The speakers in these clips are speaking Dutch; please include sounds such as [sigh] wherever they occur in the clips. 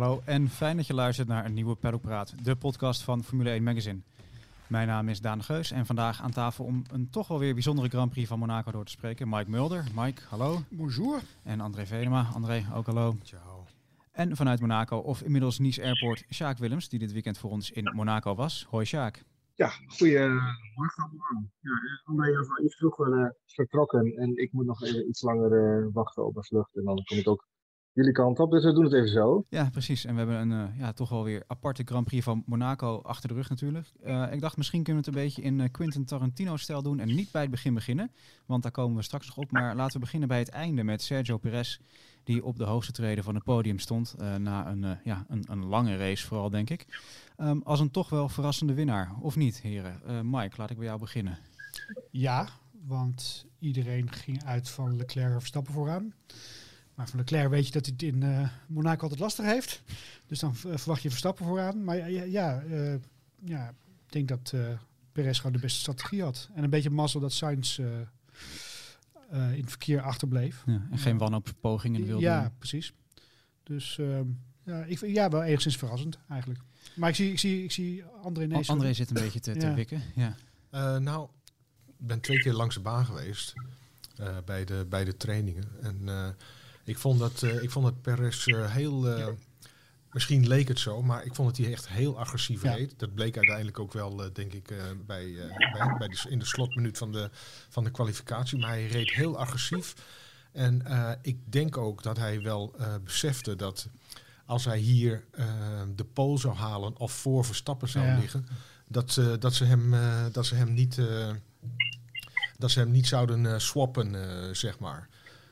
Hallo en fijn dat je luistert naar een nieuwe Peddelpraat, de podcast van Formule 1 Magazine. Mijn naam is Daan de Geus en vandaag aan tafel om een toch wel weer bijzondere Grand Prix van Monaco door te spreken. Mike Mulder. Mike, hallo. Bonjour. En André Venema. André, ook hallo. Ciao. En vanuit Monaco, of inmiddels Nice Airport, Sjaak Willems, die dit weekend voor ons in Monaco was. Hoi Sjaak. Ja, goedemorgen allemaal. Ja, André is vroeger uh, vertrokken en ik moet nog even iets langer uh, wachten op een vlucht. En dan kom ik ook jullie kant op, dus we doen het even zo. Ja, precies. En we hebben een uh, ja, toch wel weer aparte Grand Prix van Monaco achter de rug natuurlijk. ik dacht misschien kunnen we het een beetje in Quentin Tarantino-stijl doen en niet bij het begin beginnen. Want daar komen we straks nog op. Maar laten we beginnen bij het einde met Sergio Perez die op de hoogste treden van het podium stond. Uh, na een, uh, ja, een, een, lange race vooral, denk ik. Um, als een toch wel verrassende winnaar, of niet, heren? Uh, Mike, laat ik bij jou beginnen. Ja, want iedereen ging uit van Leclerc Verstappen vooraan. Maar van Leclerc weet je dat hij het in Monaco altijd lastig heeft. Dus dan verwacht je Verstappen vooraan. Maar ja, ja, ja ik denk dat Perez gewoon de beste strategie had. En een beetje mazzel dat Sainz uh, in het verkeer achterbleef. Ja, en geen wanhoopspogingen wilde Ja, doen. precies. Dus uh, ja, ik, ja, wel enigszins verrassend eigenlijk. Maar ik zie, ik zie, ik zie André Nees. André zit een beetje te, te [laughs] ja. wikken. Ja. Uh, nou, ik ben twee keer langs de baan geweest bij, de, bij de trainingen. En ik, vond dat, ik vond dat Perez heel Misschien leek het zo, maar ik vond dat hij echt heel agressief ja. reed. Dat bleek uiteindelijk ook wel, uh, denk ik, uh, bij, uh, bij, bij de, in de slotminuut van de, van de kwalificatie. Maar hij reed heel agressief. En ik denk ook dat hij wel besefte dat als hij hier de pole zou halen of voor Verstappen zou ja. liggen, dat, dat, ze hem, dat ze hem niet, dat ze hem niet zouden swappen, zeg maar.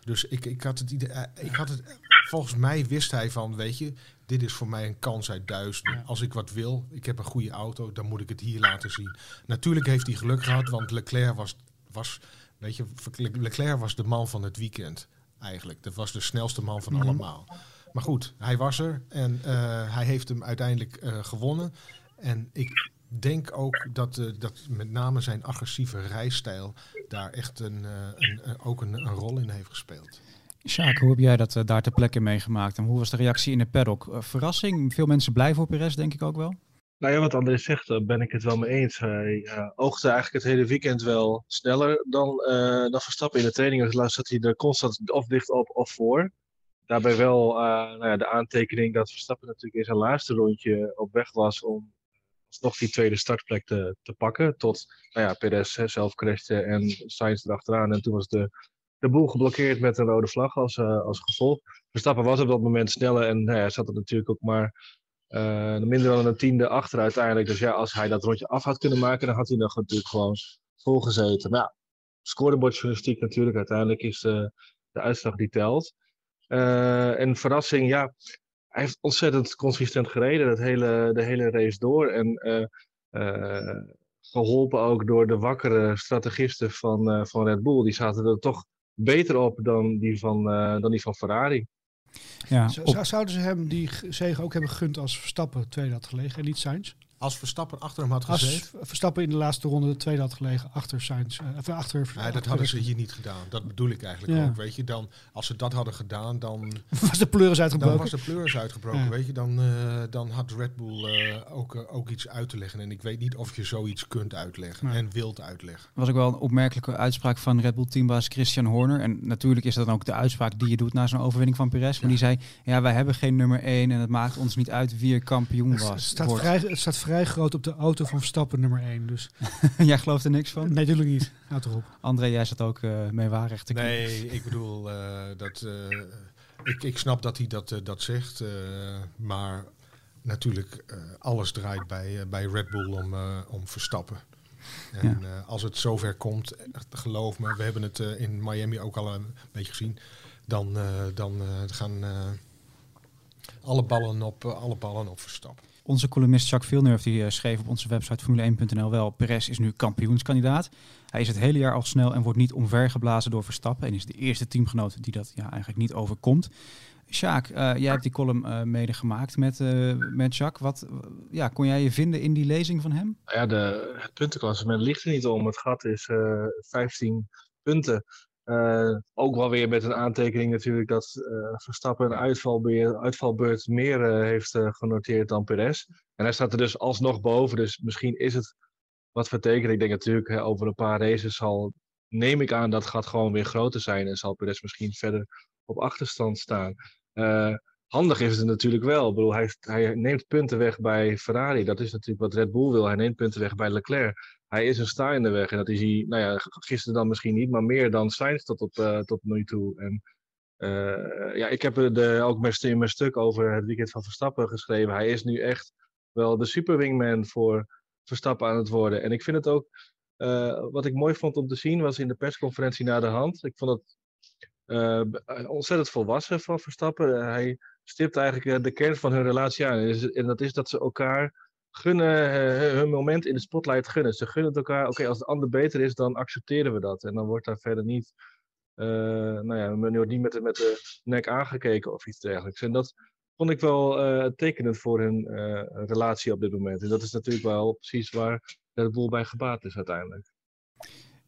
Dus ik, ik had het idee, ik had het, volgens mij wist hij van, weet je, dit is voor mij een kans uit duizenden. Ja. Als ik wat wil, ik heb een goede auto, dan moet ik het hier laten zien. Natuurlijk heeft hij geluk gehad, want Leclerc was, was, weet je, Leclerc was de man van het weekend eigenlijk. Dat was de snelste man van mm -hmm. allemaal. Maar goed, hij was er en uh, hij heeft hem uiteindelijk uh, gewonnen. En ik denk ook dat, uh, dat met name zijn agressieve rijstijl daar echt een, een, een ook een, een rol in heeft gespeeld. Sjaak, hoe heb jij dat uh, daar ter plekke meegemaakt? En hoe was de reactie in de paddock? Uh, verrassing? Veel mensen blij voor Perez, denk ik ook wel? Nou ja, wat André zegt, daar ben ik het wel mee eens. Hij uh, oogde eigenlijk het hele weekend wel sneller dan, dan Verstappen in de trainingen. Dus zat hij er constant of dicht op of voor. Daarbij wel nou ja, de aantekening dat Verstappen natuurlijk in zijn laatste rondje op weg was om nog die tweede startplek te, te pakken. Tot nou ja, Perez zelf crashte en Sainz erachteraan. En toen was de de boel geblokkeerd met een rode vlag als, uh, als gevolg. Verstappen was op dat moment sneller en nou ja, zat er natuurlijk ook maar uh, minder dan een tiende achter uiteindelijk. Dus ja, als hij dat rondje af had kunnen maken, dan had hij nog natuurlijk gewoon volgezeten. Ja, scorebordjournalistiek natuurlijk. Uiteindelijk is de, de uitslag die telt. Uh, en verrassing, ja, hij heeft ontzettend consistent gereden, dat hele, de hele race door. En geholpen ook door de wakkere strategisten van, van Red Bull. Die zaten er toch beter op dan die van, uh, dan die van Ferrari. Ja, op... Zouden ze hem die zege ook hebben gegund als Verstappen tweede had gelegen en niet Sainz? Als Verstappen achter hem had gezeten? Als Verstappen in de laatste ronde de tweede had gelegen achter Sainz. Uh, achter, ja, dat achter hadden ze hier niet gedaan. Dat bedoel ik eigenlijk ja. ook. Weet je, dan, als ze dat hadden gedaan, dan... [laughs] was de pleuris uitgebroken? Dan was de pleuris uitgebroken, ja. weet je. Dan, uh, dan had Red Bull uh, ook, ook iets uit te leggen. En ik weet niet of je zoiets kunt uitleggen en wilt uitleggen. was ook wel een opmerkelijke uitspraak van Red Bull teambaas Christian Horner. En natuurlijk is dat dan ook de uitspraak die je doet na zo'n overwinning van Perez. Maar die zei, ja, wij hebben geen nummer 1 en het maakt ons niet uit wie er kampioen was. Het staat, vrij, het staat vrij groot op de auto van Verstappen nummer 1. Dus. [laughs] jij gelooft er niks van? Nee, natuurlijk niet. Houd toch op. André, jij zat ook uh, mee waarrecht te Nee, ik bedoel, uh, dat, uh, ik, ik snap dat hij dat, dat zegt. maar natuurlijk, alles draait bij, bij Red Bull om, om Verstappen. En ja. als het zover komt, geloof me, we hebben het in Miami ook al een beetje gezien. Dan, dan gaan alle ballen op, alle ballen op Verstappen. Onze columnist Jacques Villeneuve die uh, schreef op onze website formule1.nl wel... Perez is nu kampioenskandidaat. Hij is het hele jaar al snel en wordt niet omvergeblazen door Verstappen... en is de eerste teamgenoot die dat ja, eigenlijk niet overkomt. Sjaak, uh, jij hebt die column uh, mede gemaakt met, met Jacques. Wat ja, kon jij je vinden in die lezing van hem? Ja, de, het puntenklassement ligt er niet om. Het gat is 15 punten. Uh, ook wel weer met een aantekening natuurlijk dat uh, Verstappen een uitvalbeurt, meer uh, heeft genoteerd dan Perez. En hij staat er dus alsnog boven, dus misschien is het wat vertekend. Ik denk natuurlijk over een paar races zal, neem ik aan, dat gaat gewoon weer groter zijn en zal Perez misschien verder op achterstand staan. handig is het natuurlijk wel. Ik bedoel, hij, hij neemt punten weg bij Ferrari. Dat is natuurlijk wat Red Bull wil. Hij neemt punten weg bij Leclerc hij is een sta in de weg. En dat is hij, nou ja, gisteren dan misschien niet, maar meer dan Sainz tot, op, uh, tot nu toe. En uh, ja, ik heb er ook in mijn stuk over het weekend van Verstappen geschreven. Hij is nu echt wel de superwingman voor Verstappen aan het worden. En ik vind het ook, uh, wat ik mooi vond om te zien, was in de persconferentie na de hand. Ik vond het ontzettend volwassen van Verstappen. hij stipt eigenlijk de kern van hun relatie aan. En dat is dat ze elkaar gunnen, uh, hun moment in de spotlight gunnen. Ze gunnen het elkaar, oké, als de ander beter is, dan accepteren we dat. En dan wordt daar verder niet, uh, nou ja, men wordt niet met de, met de nek aangekeken of iets dergelijks. En dat vond ik wel uh, tekenend voor hun relatie op dit moment. En dat is natuurlijk wel precies waar de boel bij gebaat is uiteindelijk.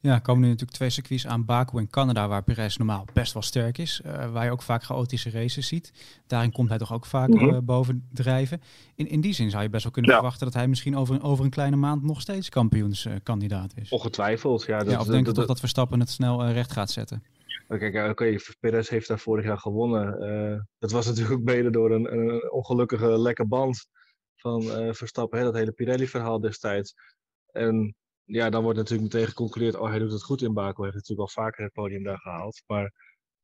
Ja, komen nu natuurlijk twee circuits aan Baku en Canada, waar Perez normaal best wel sterk is. Uh, waar je ook vaak chaotische races ziet. Daarin komt hij toch ook vaak mm -hmm. boven drijven. In, in die zin zou je best wel kunnen ja. verwachten dat hij misschien over, over een kleine maand nog steeds kampioenskandidaat is. Ongetwijfeld, ja. Dat, ja of denk je toch dat Verstappen het snel uh, recht gaat zetten? Kijk, oké, okay, Perez heeft daar vorig jaar gewonnen. Uh, dat was [laughs] natuurlijk ook mede door een, een ongelukkige lekke band van Verstappen. Hè, dat hele Pirelli-verhaal destijds. En ja, dan wordt natuurlijk meteen geconcludeerd, oh hij doet het goed in Baku. Hij heeft natuurlijk al vaker het podium daar gehaald. Maar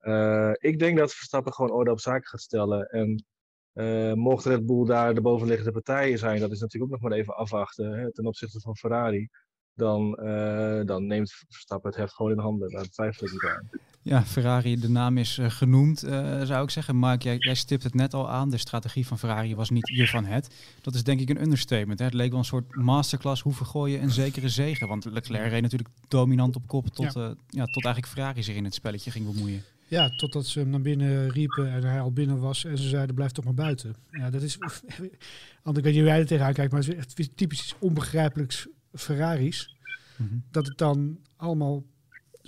uh, ik denk dat Verstappen gewoon orde op zaken gaat stellen. En uh, mocht Red Bull daar de bovenliggende partijen zijn, dat is natuurlijk ook nog maar even afwachten hè, ten opzichte van Ferrari. Dan, uh, dan neemt Verstappen het heft gewoon in handen. Daar twijfel ik niet aan. Ja, Ferrari, de naam is uh, genoemd, uh, zou ik zeggen. Mark, jij, jij, stipt het net al aan. De strategie van Ferrari was niet hiervan het. Dat is denk ik een understatement. Hè? Het leek wel een soort masterclass hoe vergooi je een zekere zegen. Want Leclerc reed natuurlijk dominant op kop tot, ja. Uh, ja, tot eigenlijk Ferrari zich in het spelletje ging bemoeien. Ja, totdat ze hem naar binnen riepen en hij al binnen was. En ze zeiden, blijf toch maar buiten. Ja, dat is... [laughs] Want ik weet niet hoe jij er tegenaan kijkt, maar het is echt typisch onbegrijpelijks Ferraris. Mm -hmm. Dat het dan allemaal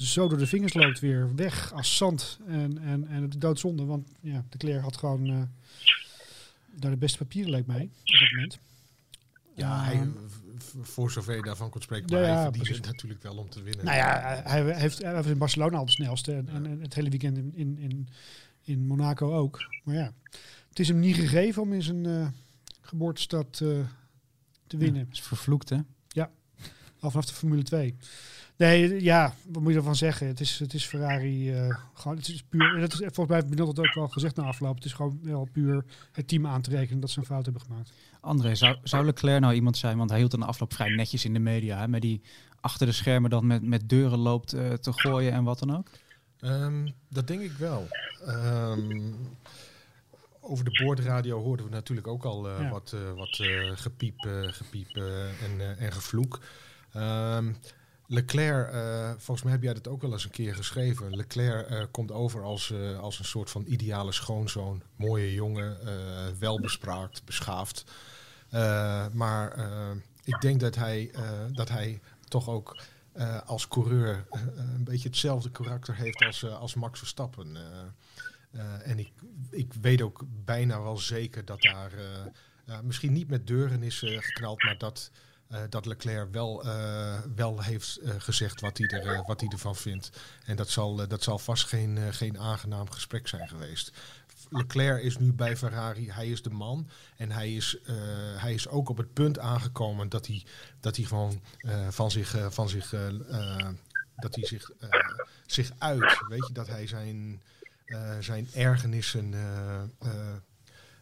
zo door de vingers loopt weer weg als zand. En, en, en het is doodzonde, want ja, de Claire had gewoon uh, daar de beste papieren, leek mij, op dat moment. Ja, hij, voor zover je daarvan kon spreken, maar ja, hij verdient het natuurlijk wel om te winnen. Nou ja, hij heeft, hij heeft in Barcelona al de snelste en, ja. en, het hele weekend in, in, in, in, Monaco ook. Maar ja, het is hem niet gegeven om in zijn uh, geboortestad uh, te winnen. Ja, is vervloekt, hè? Al vanaf de Formule 2. Nee, ja, wat moet je ervan zeggen? Het is, het is Ferrari uh, gewoon, het is puur, dat is volgens mij heb het ook wel gezegd na afloop. Het is gewoon wel puur het team aan te rekenen dat ze een fout hebben gemaakt. André, zou, zou Leclerc nou iemand zijn, want hij hield een afloop vrij netjes in de media, hè, met die achter de schermen dan met, met deuren loopt uh, te gooien en wat dan ook? Um, dat denk ik wel. Um, over de boordradio hoorden we natuurlijk ook al uh, ja. wat, wat gepiep, gepiep en, en gevloek. Um, Leclerc, uh, volgens mij heb jij dat ook wel eens een keer geschreven. Leclerc uh, komt over als, uh, als een soort van ideale schoonzoon. Mooie jongen, welbespraakt, beschaafd. maar ik denk dat hij, dat hij toch ook als coureur een beetje hetzelfde karakter heeft als, als Max Verstappen. en ik, ik weet ook bijna wel zeker dat daar misschien niet met deuren is geknald, maar dat uh, dat Leclerc wel, uh, wel heeft uh, gezegd wat hij, er, wat hij ervan vindt. En dat zal, dat zal vast geen, geen aangenaam gesprek zijn geweest. Leclerc is nu bij Ferrari, hij is de man. En hij is, hij is ook op het punt aangekomen dat hij, dat hij gewoon van zich, van zich, dat hij zich, zich uit. Weet je, dat hij zijn, zijn ergernissen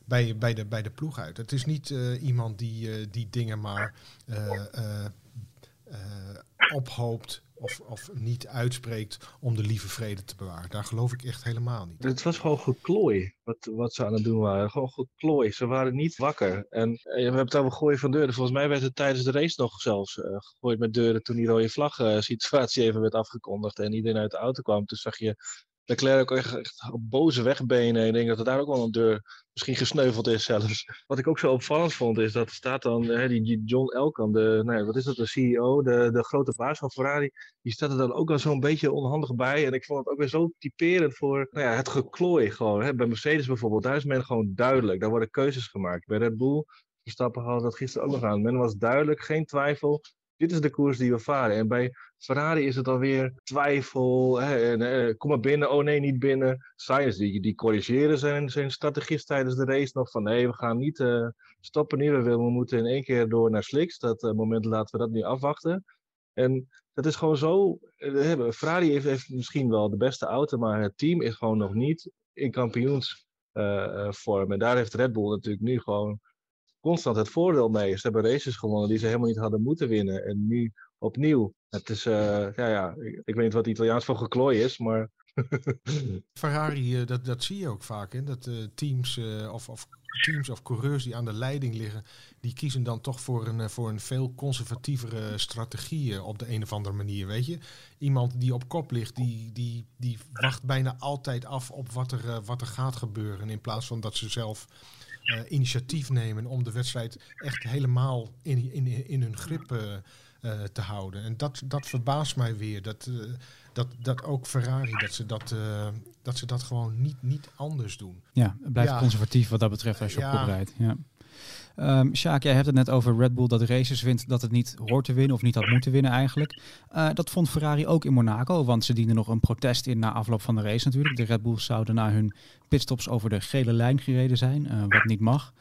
bij, bij, de, bij de ploeg uit. Het is niet uh, iemand die, uh, die dingen maar uh, ophoopt of, of niet uitspreekt om de lieve vrede te bewaren. Daar geloof ik echt helemaal niet. Het was gewoon geklooi wat, wat ze aan het doen waren. Gewoon geklooi. Ze waren niet wakker. En we hebben het over gooien van deuren. Volgens mij werd het tijdens de race nog zelfs gegooid met deuren toen die rode vlag situatie even werd afgekondigd en iedereen uit de auto kwam. Toen zag je Leclerc ook echt, op boze wegbenen. Ik denk dat er daar ook wel een deur misschien gesneuveld is zelfs. Wat ik ook zo opvallend vond, is dat staat dan hè, die John Elkan, de, nou ja, wat is dat, de CEO, de, de grote baas van Ferrari, die staat er dan ook al zo'n beetje onhandig bij. En ik vond het ook weer zo typerend voor nou ja, het geklooi gewoon. Hè. Bij Mercedes bijvoorbeeld, daar is men gewoon duidelijk. Daar worden keuzes gemaakt. Bij Red Bull, Verstappen hadden dat gisteren ook nog aan. Men was duidelijk, geen twijfel dit is de koers die we varen. En bij Ferrari is het alweer twijfel. Hè, en, eh, kom maar binnen, oh nee, niet binnen. Sainz die, die corrigeren zijn, zijn strategist tijdens de race nog van nee, we gaan niet uh, stoppen nu. We, we moeten in één keer door naar Slicks. Dat uh, moment laten we dat nu afwachten. En dat is gewoon zo. Ferrari heeft, heeft, misschien wel de beste auto, maar het team is gewoon nog niet in kampioensvorm. en daar heeft Red Bull natuurlijk nu gewoon constant het voordeel mee. Ze hebben races gewonnen die ze helemaal niet hadden moeten winnen. En nu opnieuw. Het is, uh, ja, ja, ik, weet niet wat Italiaans voor geklooi is, maar... [laughs] Ferrari, uh, dat, dat zie je ook vaak. Dat uh, teams, of, of teams of coureurs die aan de leiding liggen, die kiezen dan toch voor een, voor een veel conservatievere strategie op de een of andere manier. Weet je, iemand die op kop ligt, die, die, die wacht bijna altijd af op wat er, wat er gaat gebeuren. In plaats van dat ze zelf uh, initiatief nemen om de wedstrijd echt helemaal in, in, in hun grip uh, uh, te houden. En dat, dat verbaast mij weer. Dat, dat, dat ook Ferrari, dat ze dat, dat, ze dat gewoon niet, niet anders doen. Ja, het blijft ja. conservatief wat dat betreft als je ja. op kop rijdt. Ja. Um, Sjaak, jij hebt het net over Red Bull dat races wint dat het niet hoort te winnen of niet had moeten winnen eigenlijk. Uh, dat vond Ferrari ook in Monaco, want ze dienden nog een protest in na afloop van de race natuurlijk. De Red Bulls zouden na hun pitstops over de gele lijn gereden zijn, uh, wat niet mag.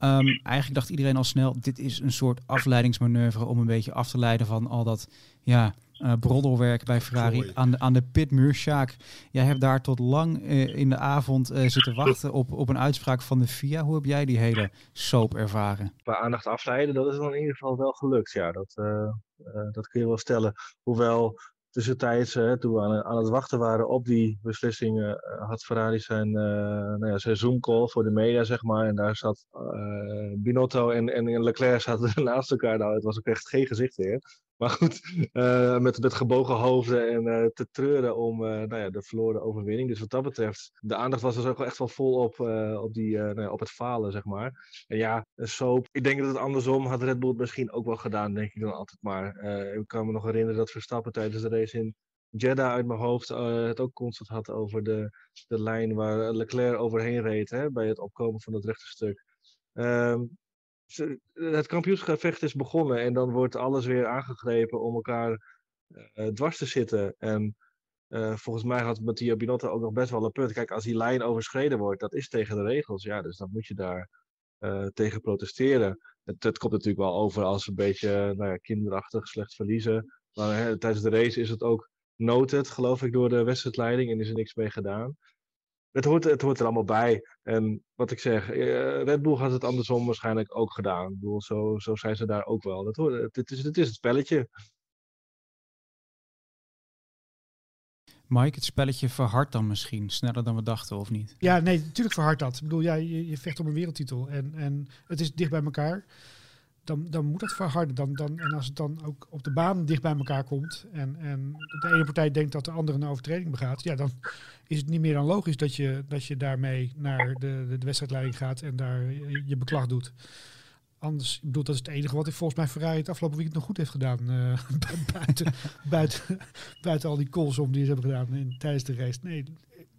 Um, eigenlijk dacht iedereen al snel, dit is een soort afleidingsmanoeuvre om een beetje af te leiden van al dat ja, uh, broddelwerk bij Ferrari aan de, aan de pitmuur. Sjaak, jij hebt daar tot lang uh, in de avond uh, zitten wachten op, op een uitspraak van de FIA. Hoe heb jij die hele soap ervaren? Bij aandacht afleiden, dat is dan in ieder geval wel gelukt. Ja, dat, dat kun je wel stellen. Hoewel tussentijds, toen we aan, aan, het wachten waren op die beslissingen, had Ferrari zijn, nou ja, zijn Zoom-call voor de media, zeg maar. En daar zat Binotto en, en Leclerc zaten [laughs] naast elkaar. Nou, het was ook echt geen gezicht weer. Maar goed, uh, met, met gebogen hoofden en uh, te treuren om uh, nou ja, de verloren overwinning. Dus wat dat betreft, de aandacht was dus ook echt wel vol op, op, die, nou ja, op het falen, zeg maar. En ja, soap. Ik denk dat het andersom had Red Bull het misschien ook wel gedaan, denk ik dan altijd maar. ik kan me nog herinneren dat Verstappen tijdens de race in Jeddah uit mijn hoofd het ook constant had over de, de lijn waar Leclerc overheen reed hè, bij het opkomen van het rechte stuk. Um, het kampioensgevecht is begonnen en dan wordt alles weer aangegrepen om elkaar uh, dwars te zitten. En uh, volgens mij had Mattia Binotto ook nog best wel een punt. Kijk, als die lijn overschreden wordt, dat is tegen de regels. Ja, dus dan moet je daar tegen protesteren. Het, het, komt natuurlijk wel over als een beetje nou ja, kinderachtig slecht verliezen. Maar tijdens de race is het ook noted, geloof ik, door de wedstrijdleiding en is er niks mee gedaan het hoort, het hoort er allemaal bij. En wat ik zeg, uh, Red Bull had het andersom waarschijnlijk ook gedaan. Ik bedoel, zo, zo zijn ze daar ook wel. Dat hoort, het, is, het is het spelletje. Mike, het spelletje verhardt dan misschien sneller dan we dachten, of niet? Ja, nee, natuurlijk verhardt dat. Ik bedoel, ja, je, je vecht om een wereldtitel en, en het is dicht bij elkaar dan, dan moet het verharden. Dan, dan, en als het dan ook op de baan dicht bij elkaar komt en, en de ene partij denkt dat de andere een overtreding begaat, ja, dan is het niet meer dan logisch dat je, dat je daarmee naar de, de, wedstrijdleiding gaat en daar je beklag doet. Anders, ik bedoel, dat is het enige wat ik volgens mij Ferrari het afgelopen weekend nog goed heeft gedaan. Uh, [laughs] buiten, buiten, buiten al die calls om die ze hebben gedaan tijdens de race. Nee,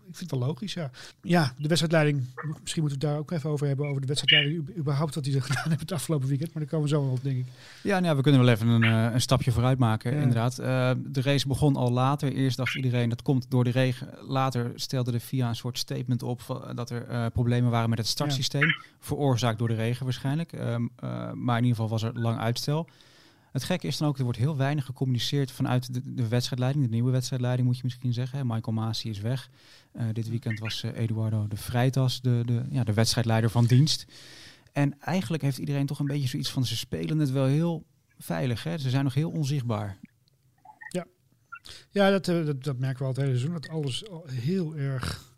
ik vind het wel logisch, ja. Ja, de wedstrijdleiding, misschien moeten we het daar ook even over hebben, over de wedstrijdleiding, überhaupt wat die ze [laughs] gedaan hebben het afgelopen weekend, maar daar komen we zo wel op, denk ik. Ja, nou ja, we kunnen wel even een, uh, een stapje vooruit maken, ja. inderdaad. Uh, de race begon al later. Eerst dacht iedereen, dat komt door de regen. Later stelde de FIA een soort statement op dat er uh, problemen waren met het startsysteem, ja. veroorzaakt door de regen waarschijnlijk. Ehm, maar in ieder geval was er lang uitstel. Het gekke is dan ook, er wordt heel weinig gecommuniceerd vanuit de, de wedstrijdleiding, de nieuwe wedstrijdleiding moet je misschien zeggen. Michael Masi is weg. Uh, dit weekend was uh, Eduardo de Vrijtas de, de, ja, de wedstrijdleider van dienst. En eigenlijk heeft iedereen toch een beetje zoiets van, ze spelen het wel heel veilig. Hè? Ze zijn nog heel onzichtbaar. Ja, ja dat, uh, dat, dat merken we al het hele seizoen. Dat alles heel erg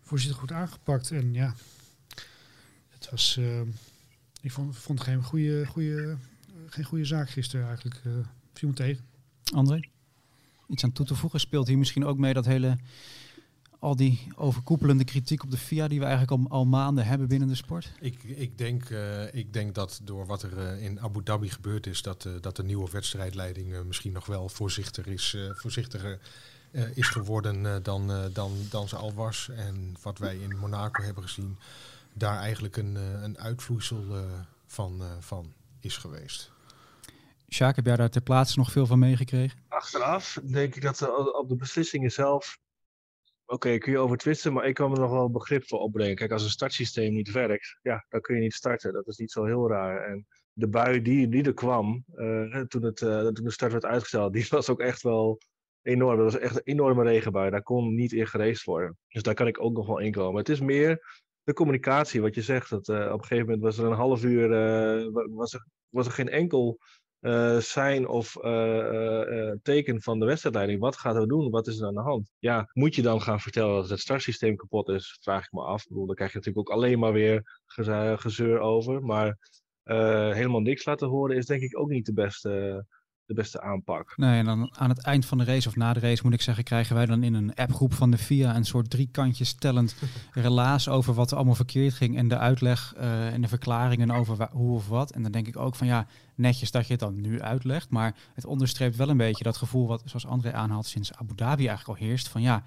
voorzichtig goed aangepakt. En ja, het was, ik vond, vond geen goede, goede geen goede zaak gisteren eigenlijk. Uh, viel me tegen. André? Iets aan toe te voegen? Speelt hier misschien ook mee dat hele al die overkoepelende kritiek op de FIA die we eigenlijk al, al maanden hebben binnen de sport? Ik, ik, denk, uh, ik denk dat door wat er uh, in Abu Dhabi gebeurd is, dat, uh, dat de nieuwe wedstrijdleiding misschien nog wel voorzichtiger is, voorzichtiger, is geworden dan, dan, dan ze al was. En wat wij in Monaco hebben gezien, daar eigenlijk een, een uitvloeisel van, van is geweest. Sjaak, heb jij daar ter plaatse nog veel van meegekregen? Achteraf denk ik dat op de beslissingen zelf Oké, kun je over twisten, maar ik kan er nog wel begrip voor opbrengen. Kijk, als een startsysteem niet werkt, ja, dan kun je niet starten. Dat is niet zo heel raar. En de bui die, die er kwam, uh, toen, het, uh, toen de start werd uitgesteld, [laughs] die was ook echt wel enorm. Dat was echt een enorme regenbui. Daar kon niet in gereest worden. Dus daar kan ik ook nog wel in komen. Het is meer de communicatie, wat je zegt. Dat, uh, op een gegeven moment was er een half uur, was, er, was er geen enkel uh, zijn of uh, teken van de wedstrijdleiding. Wat gaat er doen? Wat is er aan de hand? Ja, moet je dan gaan vertellen dat het startsysteem kapot is? Vraag ik me af. Ik bedoel, daar krijg je natuurlijk ook alleen maar weer gezeur over. Maar helemaal niks laten horen is denk ik ook niet de beste de beste aanpak. Nee, en dan aan het eind van de race of na de race moet ik zeggen, krijgen wij dan in een appgroep van de FIA een soort drie kantjes tellend [laughs] relaas over wat er allemaal verkeerd ging en de uitleg uh, en de verklaringen over hoe of wat. En dan denk ik ook van ja, netjes dat je het dan nu uitlegt, maar het onderstreept wel een beetje dat gevoel wat, zoals André aanhaalt, sinds Abu Dhabi eigenlijk al heerst van ja,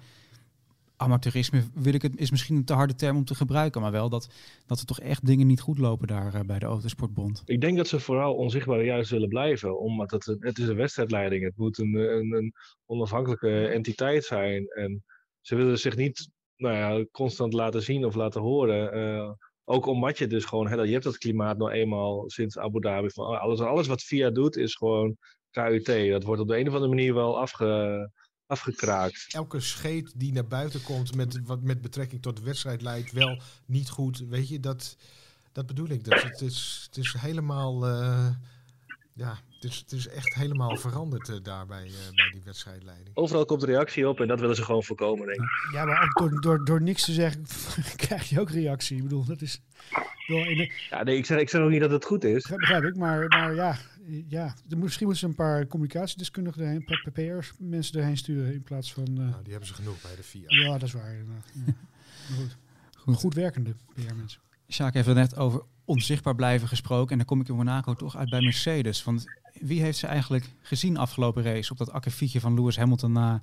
amateurisme wil ik het, is misschien een te harde term om te gebruiken, maar wel dat, dat er toch echt dingen niet goed lopen daar uh, bij de Autosportbond. Ik denk dat ze vooral onzichtbaar juist willen blijven, omdat het, het is een wedstrijdleiding. Het moet een, een, een onafhankelijke entiteit zijn. En ze willen zich niet nou ja, constant laten zien of laten horen. Uh, ook omdat je dus gewoon, je hebt dat klimaat nou eenmaal sinds Abu Dhabi. Van oh, alles, alles wat VIA doet is gewoon KUT. Dat wordt op de een of andere manier wel afge, afgekraakt. Elke scheet die naar buiten komt met, wat met betrekking tot de wedstrijd leidt wel niet goed. Weet je, dat, dat bedoel ik. Dat, het, is, het is helemaal... Uh, ja, het is, het is echt helemaal veranderd uh, daar bij, uh, bij die wedstrijdleiding. Overal komt reactie op en dat willen ze gewoon voorkomen, denk ik. Ja, maar ook door, door, door niks te zeggen [laughs] krijg je ook reactie. Ik bedoel, dat is... Wel in de... Ja, nee, ik zeg, ik zeg ook niet dat het goed is. Dat begrijp ik, maar, maar ja, ja, misschien moeten ze een paar communicatiedeskundigen erheen, een paar PP'ers mensen erheen sturen in plaats van... Uh... Nou, die hebben ze genoeg bij de VIA. Ja, dat is waar. Ja. [laughs] goed. goed. goed werkende PR-mensen. Sjaak heeft er net over onzichtbaar blijven gesproken. En dan kom ik in Monaco toch uit bij Mercedes. Want wie heeft ze eigenlijk gezien afgelopen race op dat akkefietje van Lewis Hamilton na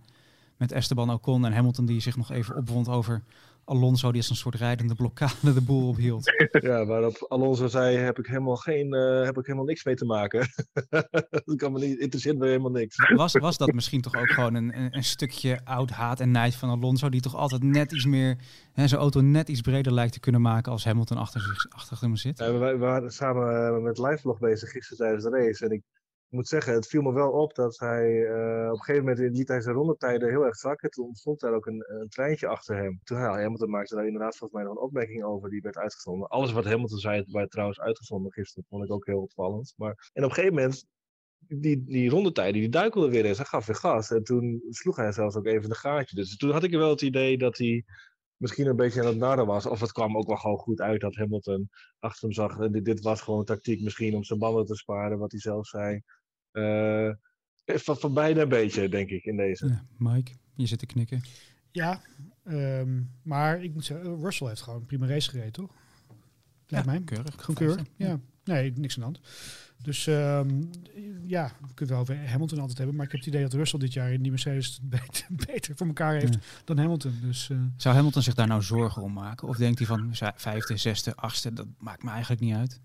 met Esteban Ocon en Hamilton die zich nog even opwond over Alonso die als een soort rijdende blokkade de boel ophield. [laughs] Ja, waarop Alonso zei, heb ik helemaal, geen, uh, heb ik helemaal niks mee te maken. [laughs] dat kan me niet, interesseert me helemaal niks. Was, was dat misschien toch ook gewoon een, een, een stukje oud haat en nijd van Alonso, die toch altijd net iets meer, hè, zijn auto net iets breder lijkt te kunnen maken als Hamilton achter, zich, achter hem zit? Ja, we, we waren samen eh, met Liveblog bezig gisteren tijdens de race en ik ik moet zeggen, het viel me wel op dat hij uh, op een gegeven moment liet hij zijn rondetijden heel erg zakken. Toen ontstond daar ook een, een treintje achter hem. Toen hij Hamilton maakte daar inderdaad volgens mij nog een opmerking over die werd uitgezonden. Alles wat Hamilton zei werd trouwens uitgezonden gisteren, vond ik ook heel opvallend. Maar, en op een gegeven moment, die, die rondetijden die duikelden weer eens. Hij gaf weer gas. En toen sloeg hij zelfs ook even de gaatje. Dus toen had ik wel het idee dat hij misschien een beetje aan het narren was. Of het kwam ook wel gewoon goed uit dat Hamilton achter hem zag. Dit, dit was gewoon tactiek misschien om zijn banden te sparen, wat hij zelf zei. Uh, van, van beide een beetje, denk ik, in deze. Ja, Mike, je zit te knikken. Ja, um, maar ik moet zeggen, Russell heeft gewoon een prima race gereden, toch? Lijkt ja, mij. keurig. Gewoon keurig, ja. Nee, niks aan de hand. Dus um, ja, we kunnen wel over Hamilton altijd hebben. Maar ik heb het idee dat Russell dit jaar in die Mercedes [laughs] beter, beter voor elkaar heeft dan Hamilton. Dus, uh, Zou Hamilton zich daar nou zorgen om maken? Of denkt hij van vijfde, zesde, achtste, dat maakt me eigenlijk niet uit?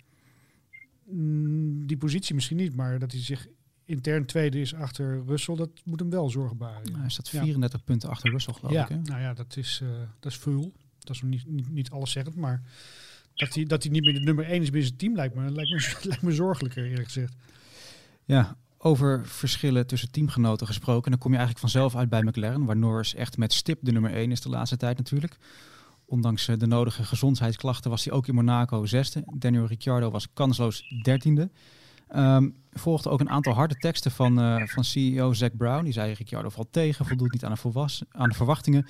Mm, die positie misschien niet, maar dat hij zich intern tweede is achter Russell, dat moet hem wel zorgen baren. Ja. hij staat 34 punten achter Russell, geloof ja. ik. Hè? Nou ja, dat is, uh, dat is veel. Dat is nog niet, niet, niet alles zeggend, maar dat hij, dat hij niet meer de nummer 1 is binnen zijn team lijkt me, lijkt me, [laughs] lijkt me zorgelijker, eerlijk gezegd. Ja, over verschillen tussen teamgenoten gesproken. Dan kom je eigenlijk vanzelf uit bij McLaren, waar Norris echt met stip de nummer 1 is de laatste tijd natuurlijk. Ondanks eh, de nodige gezondheidsklachten was hij ook in Monaco zesde. Daniel Ricciardo was kansloos dertiende. Um, volgde ook een aantal harde teksten van, uh, van CEO Zack Brown. Die zei Ricciardo valt tegen, voldoet niet aan de, aan de verwachtingen.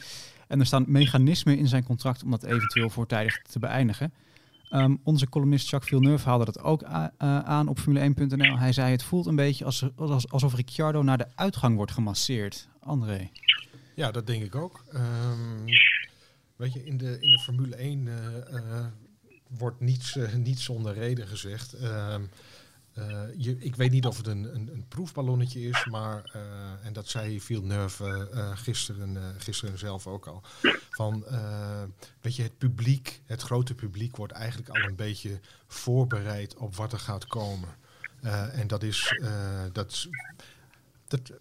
En er staan mechanismen in zijn contract om dat eventueel voortijdig te beëindigen. Um, onze columnist Jacques Villeneuve haalde dat ook uh, aan op Formule1.nl. Hij zei het voelt een beetje als, alsof Ricciardo naar de uitgang wordt gemasseerd. André. Ja, dat denk ik ook. Um, weet je, in de, in de Formule 1 eh, eh, wordt niets, eh, niet zonder reden gezegd. Ehm, eh, je, ik weet niet of het een, een, proefballonnetje is, maar, en dat zei Villeneuve eh, gisteren, gisteren zelf ook al, van, weet je, het publiek, het grote publiek wordt eigenlijk al een beetje voorbereid op wat er gaat komen. En dat is, dat, dat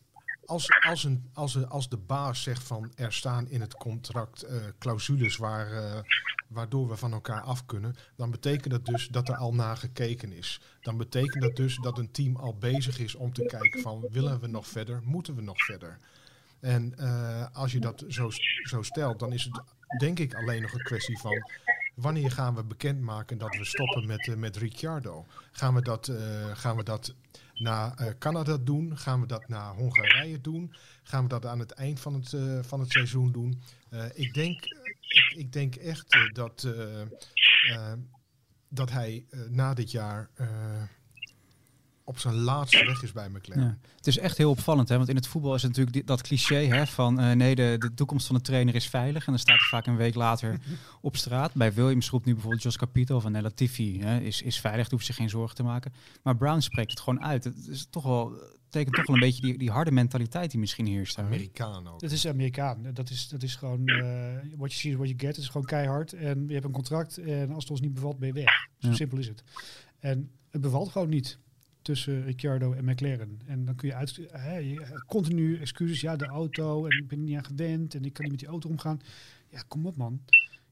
als, als, een, als, als de baas zegt van er staan in het contract eh, clausules waar, eh, waardoor we van elkaar af kunnen, dan betekent dat dus dat er al naar gekeken is. Dan betekent dat dus dat een team al bezig is om te kijken van willen we nog verder, moeten we nog verder. En eh, als je dat zo, zo stelt, dan is het denk ik alleen nog een kwestie van wanneer gaan we bekendmaken dat we stoppen met, met Ricciardo? Gaan we dat, gaan we dat naar eh, Canada doen? Gaan we dat naar Hongarije doen? Gaan we dat aan het eind van het, eh, van het seizoen doen? Eh, ik, denk, ik, ik denk echt dat, dat hij na dit jaar op zijn laatste weg is bij McLaren. Ja. Het is echt heel opvallend, hè? want in het voetbal is het natuurlijk dat cliché hè, van eh, nee, de, de toekomst van de trainer is veilig. En dan staat hij vaak een week later [laughs] op straat. Bij Williams roept nu bijvoorbeeld Jos Capito van nee, Latifi hè, is, is veilig, hoeft zich geen zorgen te maken. Maar Brown spreekt het gewoon uit. Het is toch wel, tekent toch wel een beetje die, die harde mentaliteit die misschien heerst. daar. Amerikaan ook. Dat is Amerikaan. Dat is, dat is gewoon, eh wat je ziet, wat je get. Het is gewoon keihard. En je hebt een contract en als het ons niet bevalt, ben je weg. Zo Ja. simpel is het. En het bevalt gewoon niet tussen Ricciardo en McLaren. En dan kun je uit, je- continu excuses. Ja, de auto en ik ben er niet aan gewend en ik kan niet met die auto omgaan. Ja, kom op man.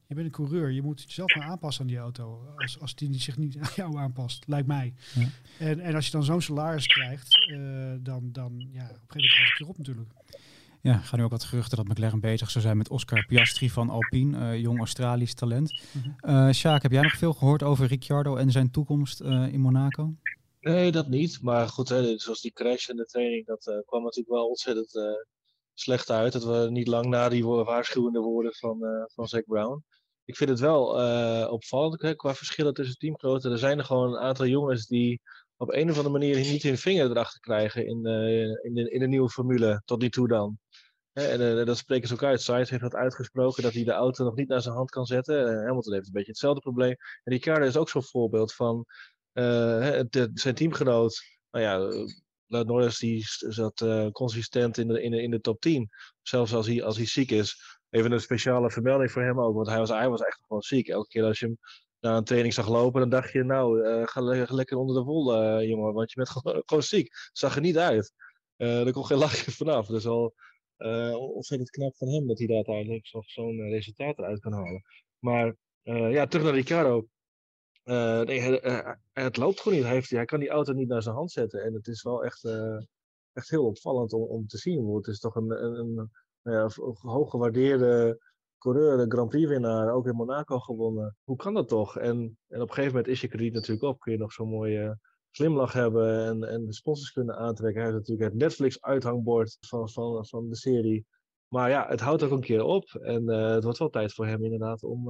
Je bent een coureur. Je moet jezelf maar aanpassen aan die auto. Als, als die zich niet aan jou aanpast, lijkt mij. Ja. En, en als je dan zo'n salaris krijgt, eh, dan, dan ja, op een gegeven moment gaat het erop natuurlijk. Ja, gaan nu ook wat geruchten dat McLaren bezig zou zijn met Oscar Piastri van Alpine, eh, jong Australisch talent. Eh Sjaak, heb jij nog veel gehoord over Ricciardo en zijn toekomst in Monaco? Nee, dat niet. Maar goed, hè, zoals die crash in de training, dat eh, kwam natuurlijk wel ontzettend eh, slecht uit. Dat we niet lang na die waarschuwende woorden van, eh van Zack Brown. Ik vind het wel opvallend qua verschillen tussen teamgenoten. Er zijn er gewoon een aantal jongens die op een of andere manier niet hun vinger erachter krijgen in, in, de, in nieuwe formule, tot nu toe dan. Hè, en dat spreken ze ook uit. Sainz heeft dat uitgesproken dat hij de auto nog niet naar zijn hand kan zetten. Hamilton heeft een beetje hetzelfde probleem. En Ricciardo is ook zo'n voorbeeld van de- zijn teamgenoot. Nou ja, eh, Lando Norris die zat eh, consistent in de, in, de, in de top 10. Zelfs als hij, als hij ziek is. Even een speciale vermelding voor hem ook. Want hij was, hij was echt gewoon ziek. Elke keer als je hem na een training zag lopen, dan dacht je, nou, eh, ga le- lekker onder de wol, eh, jongen. Want je bent [laughs] gewoon, gewoon ziek. Zag er niet uit. Eh er kon geen lachje [laughs] vanaf. Dus al eh, ontzettend knap van hem dat hij daar uiteindelijk zo- zo'n eh, resultaat eruit kan halen. Maar eh, ja, terug naar Ricardo. Eh, nee, eh, het loopt gewoon niet. Hij, heeft, hij kan die auto niet naar zijn hand zetten. En het is wel echt, eh, echt heel opvallend om, om te zien. Het is toch een, een, een, nou ja, v- hoog gewaardeerde coureur, een Grand Prix winnaar, ook in Monaco gewonnen. Hoe kan dat toch? En, en op een gegeven moment is je krediet natuurlijk op. Kun je nog zo'n mooie glimlach hebben en, en de sponsors kunnen aantrekken. Hij heeft natuurlijk het Netflix-uithangbord van, van, van de serie. Maar ja, het houdt ook een keer op. En het wordt wel tijd voor hem inderdaad om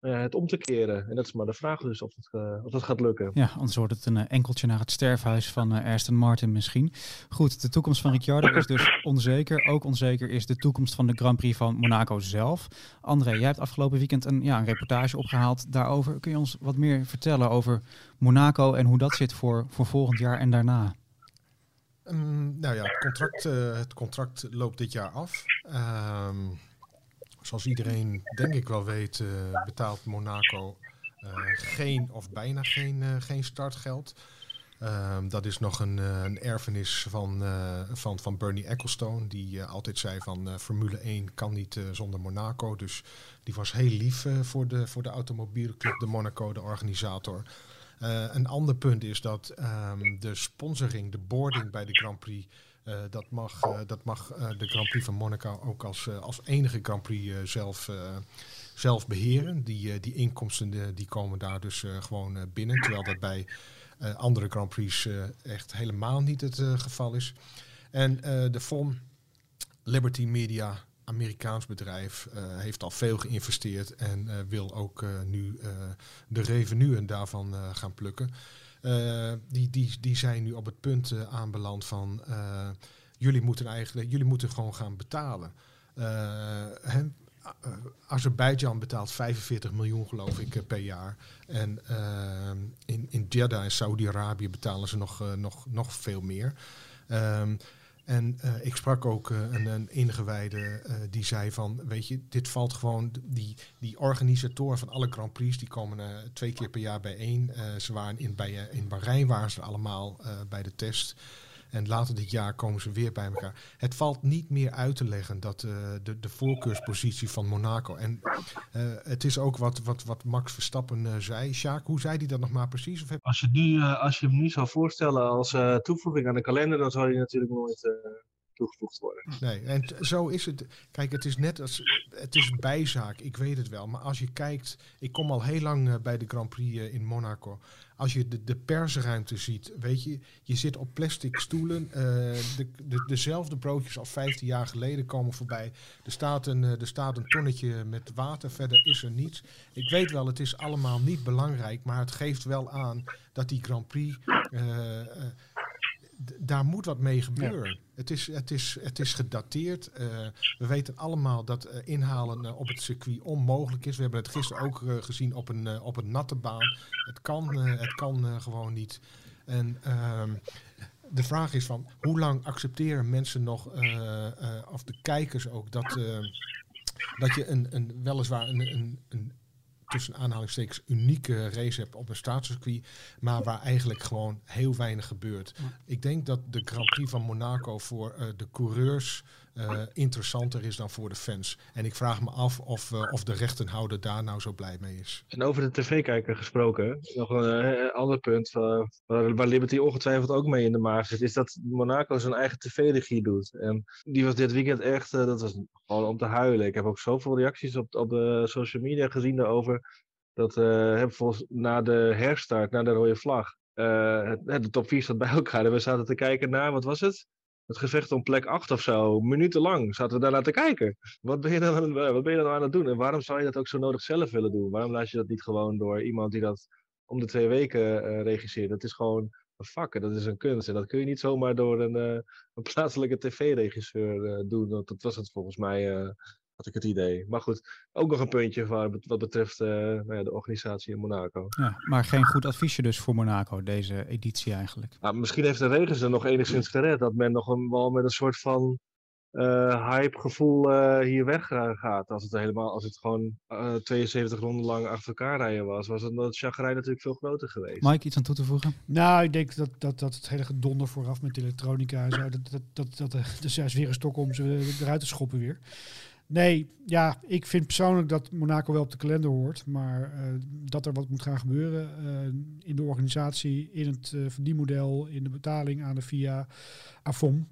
het om te keren. En dat is maar de vraag dus of het, eh, of dat gaat lukken. Ja, anders wordt het een eh, enkeltje naar het sterfhuis van eh, Aston Martin misschien. Goed, de toekomst van Ricciardo is dus onzeker. Ook onzeker is de toekomst van de Grand Prix van Monaco zelf. André, jij hebt afgelopen weekend een, ja, een reportage opgehaald daarover. Kun je ons wat meer vertellen over Monaco en hoe dat zit voor, voor volgend jaar en daarna? Mm, nou ja, het contract, eh, het contract loopt dit jaar af. Ehm, zoals iedereen denk ik wel weet, eh, betaalt Monaco eh, geen of bijna geen, eh, geen startgeld. Ehm, dat is nog een, een erfenis van, van, van Bernie Ecclestone, die altijd zei van Formule 1 kan niet zonder Monaco. Dus die was heel lief voor, de, voor de automobielclub de Monaco, de organisator. Een ander punt is dat ehm, de sponsoring, de boarding bij de Grand Prix, eh, dat mag, eh, dat mag eh, de Grand Prix van Monaco ook als, als enige Grand Prix zelf, zelf beheren. Die, die inkomsten die komen daar dus gewoon binnen, terwijl dat bij andere Grand Prix echt helemaal niet het geval is. En de FOM, Liberty Media, Amerikaans bedrijf, heeft al veel geïnvesteerd en wil ook nu de revenuen daarvan gaan plukken. Eh, die, die, die zijn nu op het punt eh, aanbeland van eh, jullie moeten eigenlijk jullie moeten gewoon gaan betalen. Hè, Azerbeidzjan betaalt 45 miljoen, geloof ik, per jaar. En in, in Jeddah in Saudi-Arabië betalen ze nog, nog, nog veel meer. Um, en uh, ik sprak ook uh, een, een, ingewijde uh, die zei van, weet je, dit valt gewoon, die, die organisatoren van alle Grand Prix, die komen twee keer per jaar bijeen. ze waren in, bij, in Bahrein waren ze allemaal bij de test. En later dit jaar komen ze weer bij elkaar. Het valt niet meer uit te leggen dat uh, de, de voorkeurspositie van Monaco. En uh, het is ook wat, wat, wat Max Verstappen uh, zei. Sjaak, hoe zei hij dat nog maar precies? Of als, je nu, als je hem nu zou voorstellen als toevoeging aan de kalender, dan zou hij natuurlijk nooit toegevoegd worden. Nee, en zo is het. Kijk, het is net als. Het is bijzaak, ik weet het wel. Maar als je kijkt. Ik kom al heel lang bij de Grand Prix in Monaco als je de, de persruimte ziet, weet je, je zit op plastic stoelen. Uh, de, de, dezelfde broodjes als 15 jaar geleden komen voorbij. Er staat, een, er staat een tonnetje met water, verder is er niets. Ik weet wel, het is allemaal niet belangrijk, maar het geeft wel aan dat die Grand Prix. Daar moet wat mee gebeuren. Het, is, het, is, het is gedateerd. Uh, we weten allemaal dat uh, inhalen uh, op het circuit onmogelijk is. We hebben het gisteren ook gezien op een, op een natte baan. Het kan, het kan gewoon niet. En ehm, de vraag is van hoe lang accepteren mensen nog, of de kijkers ook, dat, dat je een, een, weliswaar een, een, een tussen aanhalingstekens unieke race hebt op een staatscircuit, maar waar eigenlijk gewoon heel weinig gebeurt. Ik denk dat de Grand Prix van Monaco voor uh, de coureurs uh, interessanter is dan voor de fans. En ik vraag me af of, uh, of de rechtenhouder daar nou zo blij mee is. En over de tv-kijker gesproken, nog een ander punt waar, waar, Liberty ongetwijfeld ook mee in de maag zit, is dat Monaco zijn eigen tv-regie doet. En die was dit weekend echt, dat was gewoon om te huilen. Ik heb ook zoveel reacties op, op de social media gezien daarover. Dat heb volgens na de herstart, na de rode vlag, de top 4 staat bij elkaar. En we zaten te kijken naar, wat was het? Het gevecht om plek 8 of zo, minutenlang zaten we daar naar te kijken. Wat ben, je dan, wat ben je dan aan het doen? En waarom zou je dat ook zo nodig zelf willen doen? Waarom laat je dat niet gewoon door iemand die dat om de twee weken uh, regisseert? Dat is gewoon een vak, dat is een kunst. En dat kun je niet zomaar door een, uh, een plaatselijke tv-regisseur uh, doen. Want dat was het volgens mij had ik het idee. Maar goed, ook nog een puntje waar, wat betreft uh, nou ja, de organisatie in Monaco. Ja, maar geen goed adviesje dus voor Monaco, deze editie eigenlijk. Nou, misschien heeft de regen ze nog enigszins gered. Dat men nog een, wel met een soort van uh, hype-gevoel uh, hier weg gaat. Als het, helemaal, als het gewoon 72 ronden lang achter elkaar rijden was, was het, het chagrijn natuurlijk veel groter geweest. Mike, iets aan toe te voegen? Nou, ik denk dat, dat, dat het hele gedonder vooraf met elektronica en zo, dat, dat, dat, dat, dat is juist weer een stok om ze eruit te schoppen weer. Nee, ja, ik vind persoonlijk dat Monaco wel op de kalender hoort. Maar uh, dat er wat moet gaan gebeuren uh, in de organisatie, in het uh, verdienmodel, in de betaling aan de VIA, AFOM.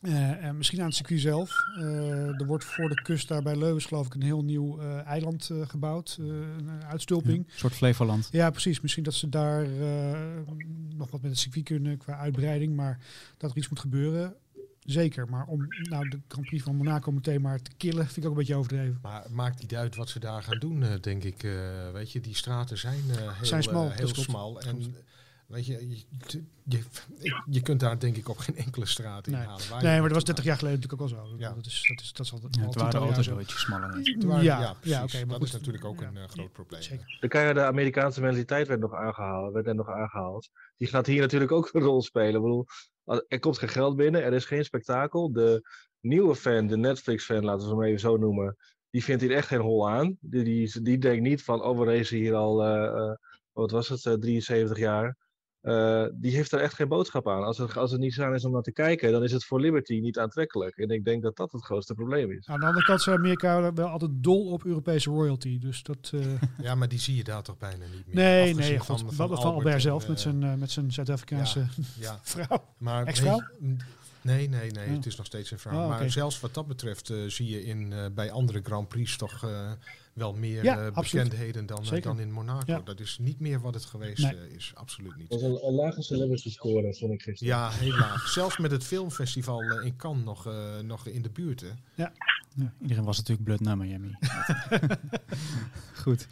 en misschien aan het circuit zelf. er wordt voor de kust daar bij Leuven, geloof ik, een heel nieuw eiland gebouwd. een uitstulping. Ja, een soort Flevoland. Ja, precies. Misschien dat ze daar nog wat met het circuit kunnen qua uitbreiding. Maar dat er iets moet gebeuren. Zeker, maar om nou de Grand Prix van Monaco meteen maar te killen, vind ik ook een beetje overdreven. Maar maakt niet uit wat ze daar gaan doen, uh, denk ik. Uh, weet je, die straten zijn, uh, heel, zijn smal. heel smal. En weet je je, je, je, kunt daar denk ik op geen enkele straat nee. inhalen. Nee, maar dat was 30 jaar geleden natuurlijk ook al zo. Ja. Dat is, dat is, dat is al, ja, het waren auto's een beetje smaller. Ja, ja, ja oké. Okay, dat goed. is natuurlijk ook een groot probleem. Zeker. Dan kan je de Amerikaanse mentaliteit werd nog aangehaald. Werd er nog aangehaald. Die gaat hier natuurlijk ook een rol spelen. Ik bedoel, er komt geen geld binnen, er is geen spektakel. De nieuwe fan, de Netflix-fan, laten we hem even zo noemen, die vindt hier echt geen hol aan. Die, die, die denkt niet van, oh, we racen hier al, uh, uh, wat was het, uh, 73 jaar. Die heeft er echt geen boodschap aan. Als het, als het niet aan is om naar te kijken, dan is het voor Liberty niet aantrekkelijk. En ik denk dat dat het grootste probleem is. Aan de andere kant is Amerika wel altijd dol op Europese royalty. Dus dat, [laughs] ja, maar die zie je daar toch bijna niet meer. Nee, nee, van, van, van, van Albert zelf met zijn, met zijn Zuid-Afrikaanse ja, [laughs] ja. vrouw. Maar Ex-vrouw? Nee, nee, nee. Het is nog steeds een vrouw. Oh, okay. Maar zelfs wat dat betreft uh, zie je in, uh, bij andere Grand Prix toch uh, wel meer Ja, eh, bekendheden dan, eh, dan in Monaco. Ja. Dat is niet meer wat het geweest Nee. eh, is. Absoluut niet. Dat was een, een lage celebrity score, vond ik gisteren. Ja, heel laag. Zelfs met het filmfestival in Cannes nog, eh, nog in de buurt. Hè. Ja, iedereen was natuurlijk blut naar Miami. [laughs] [laughs] Goed,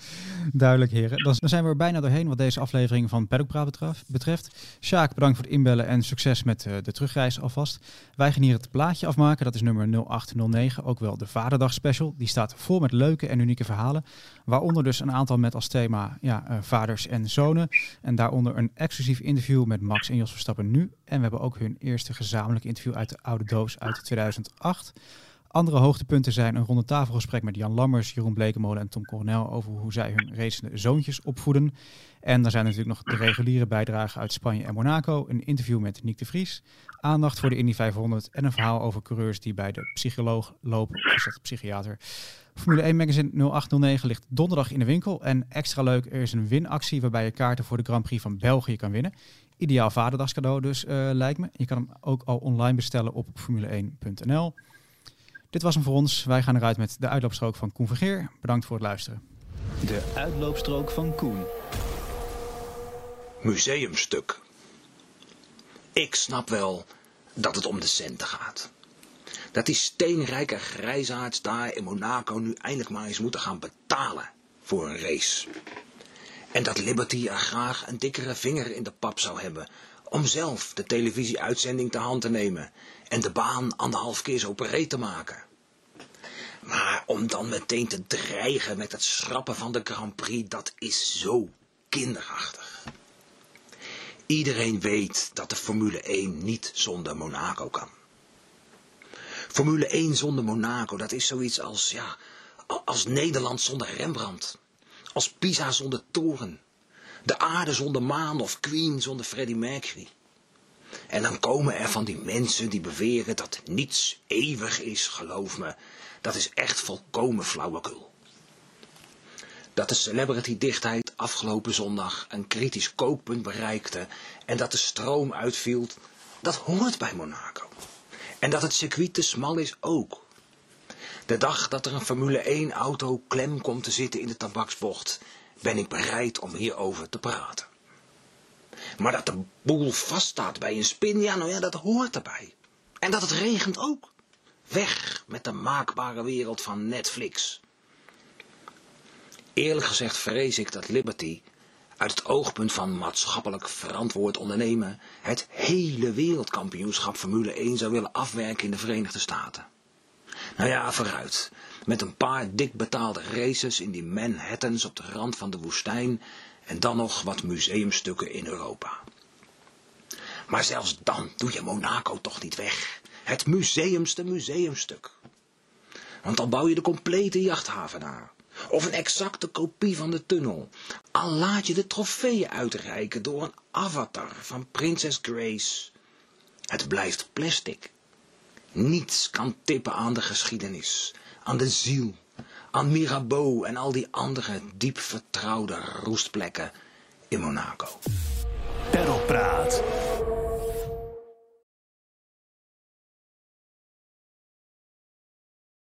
duidelijk heren. Dan, zijn we er bijna doorheen wat deze aflevering van Paddock Praat betreft. Sjaak, bedankt voor het inbellen en succes met eh, de terugreis alvast. Wij gaan hier het plaatje afmaken, dat is nummer 0809, ook wel de Vaderdag special. Die staat vol met leuke en unieke waaronder dus een aantal met als thema ja, eh, vaders en zonen. En daaronder een exclusief interview met Max en Jos Verstappen nu. En we hebben ook hun eerste gezamenlijk interview uit de oude doos uit 2008. Andere hoogtepunten zijn een ronde tafelgesprek met Jan Lammers, Jeroen Blekemolen en Tom Coronel over hoe zij hun racende zoontjes opvoeden. En er zijn natuurlijk nog de reguliere bijdragen uit Spanje en Monaco, een interview met Nick de Vries, aandacht voor de Indy 500 en een verhaal over coureurs die bij de psycholoog lopen, of is dat de psychiater. Formule 1 Magazine 0809 ligt donderdag in de winkel en extra leuk, er is een winactie waarbij je kaarten voor de Grand Prix van België kan winnen. Ideaal vaderdagscadeau dus eh, lijkt me. Je kan hem ook al online bestellen op formule1.nl. Dit was hem voor ons. Wij gaan eruit met de uitloopstrook van Koen Vergeer. Bedankt voor het luisteren. De uitloopstrook van Koen. museumstuk. Ik snap wel dat het om de centen gaat. Dat die steenrijke grijzaards daar in Monaco nu eindelijk maar eens moeten gaan betalen voor een race. En dat Liberty er graag een dikkere vinger in de pap zou hebben om zelf de televisieuitzending te hand te nemen en de baan anderhalf keer zo breed te maken. Maar om dan meteen te dreigen met het schrappen van de Grand Prix, dat is zo kinderachtig. Iedereen weet dat de Formule 1 niet zonder Monaco kan. Formule 1 zonder Monaco, dat is zoiets als, ja, als Nederland zonder Rembrandt. Als Pisa zonder toren. De aarde zonder maan of Queen zonder Freddie Mercury. En dan komen er van die mensen die beweren dat niets eeuwig is, geloof me. Dat is echt volkomen flauwekul. Dat de celebrity-dichtheid afgelopen zondag een kritisch kookpunt bereikte en dat de stroom uitviel, dat hoort bij Monaco. En dat het circuit te smal is ook. De dag dat er een Formule 1-auto klem komt te zitten in de tabaksbocht, ben ik bereid om hierover te praten. Maar dat de boel vaststaat bij een spin, ja, nou ja, dat hoort erbij. En dat het regent ook. Weg met de maakbare wereld van Netflix. Eerlijk gezegd vrees ik dat Liberty, uit het oogpunt van maatschappelijk verantwoord ondernemen, het hele wereldkampioenschap Formule 1 zou willen afwerken in de Verenigde Staten. Nou ja, vooruit. Met een paar dik betaalde races in die Manhattans op de rand van de woestijn en dan nog wat museumstukken in Europa. Maar zelfs dan doe je Monaco toch niet weg. Het museumste museumstuk. Want dan bouw je de complete jachthaven na. Of een exacte kopie van de tunnel. Al laat je de trofeeën uitreiken door een avatar van prinses Grace. Het blijft plastic. Niets kan tippen aan de geschiedenis, aan de ziel, aan Mirabeau en al die andere diep vertrouwde roestplekken in Monaco. Perlpraat.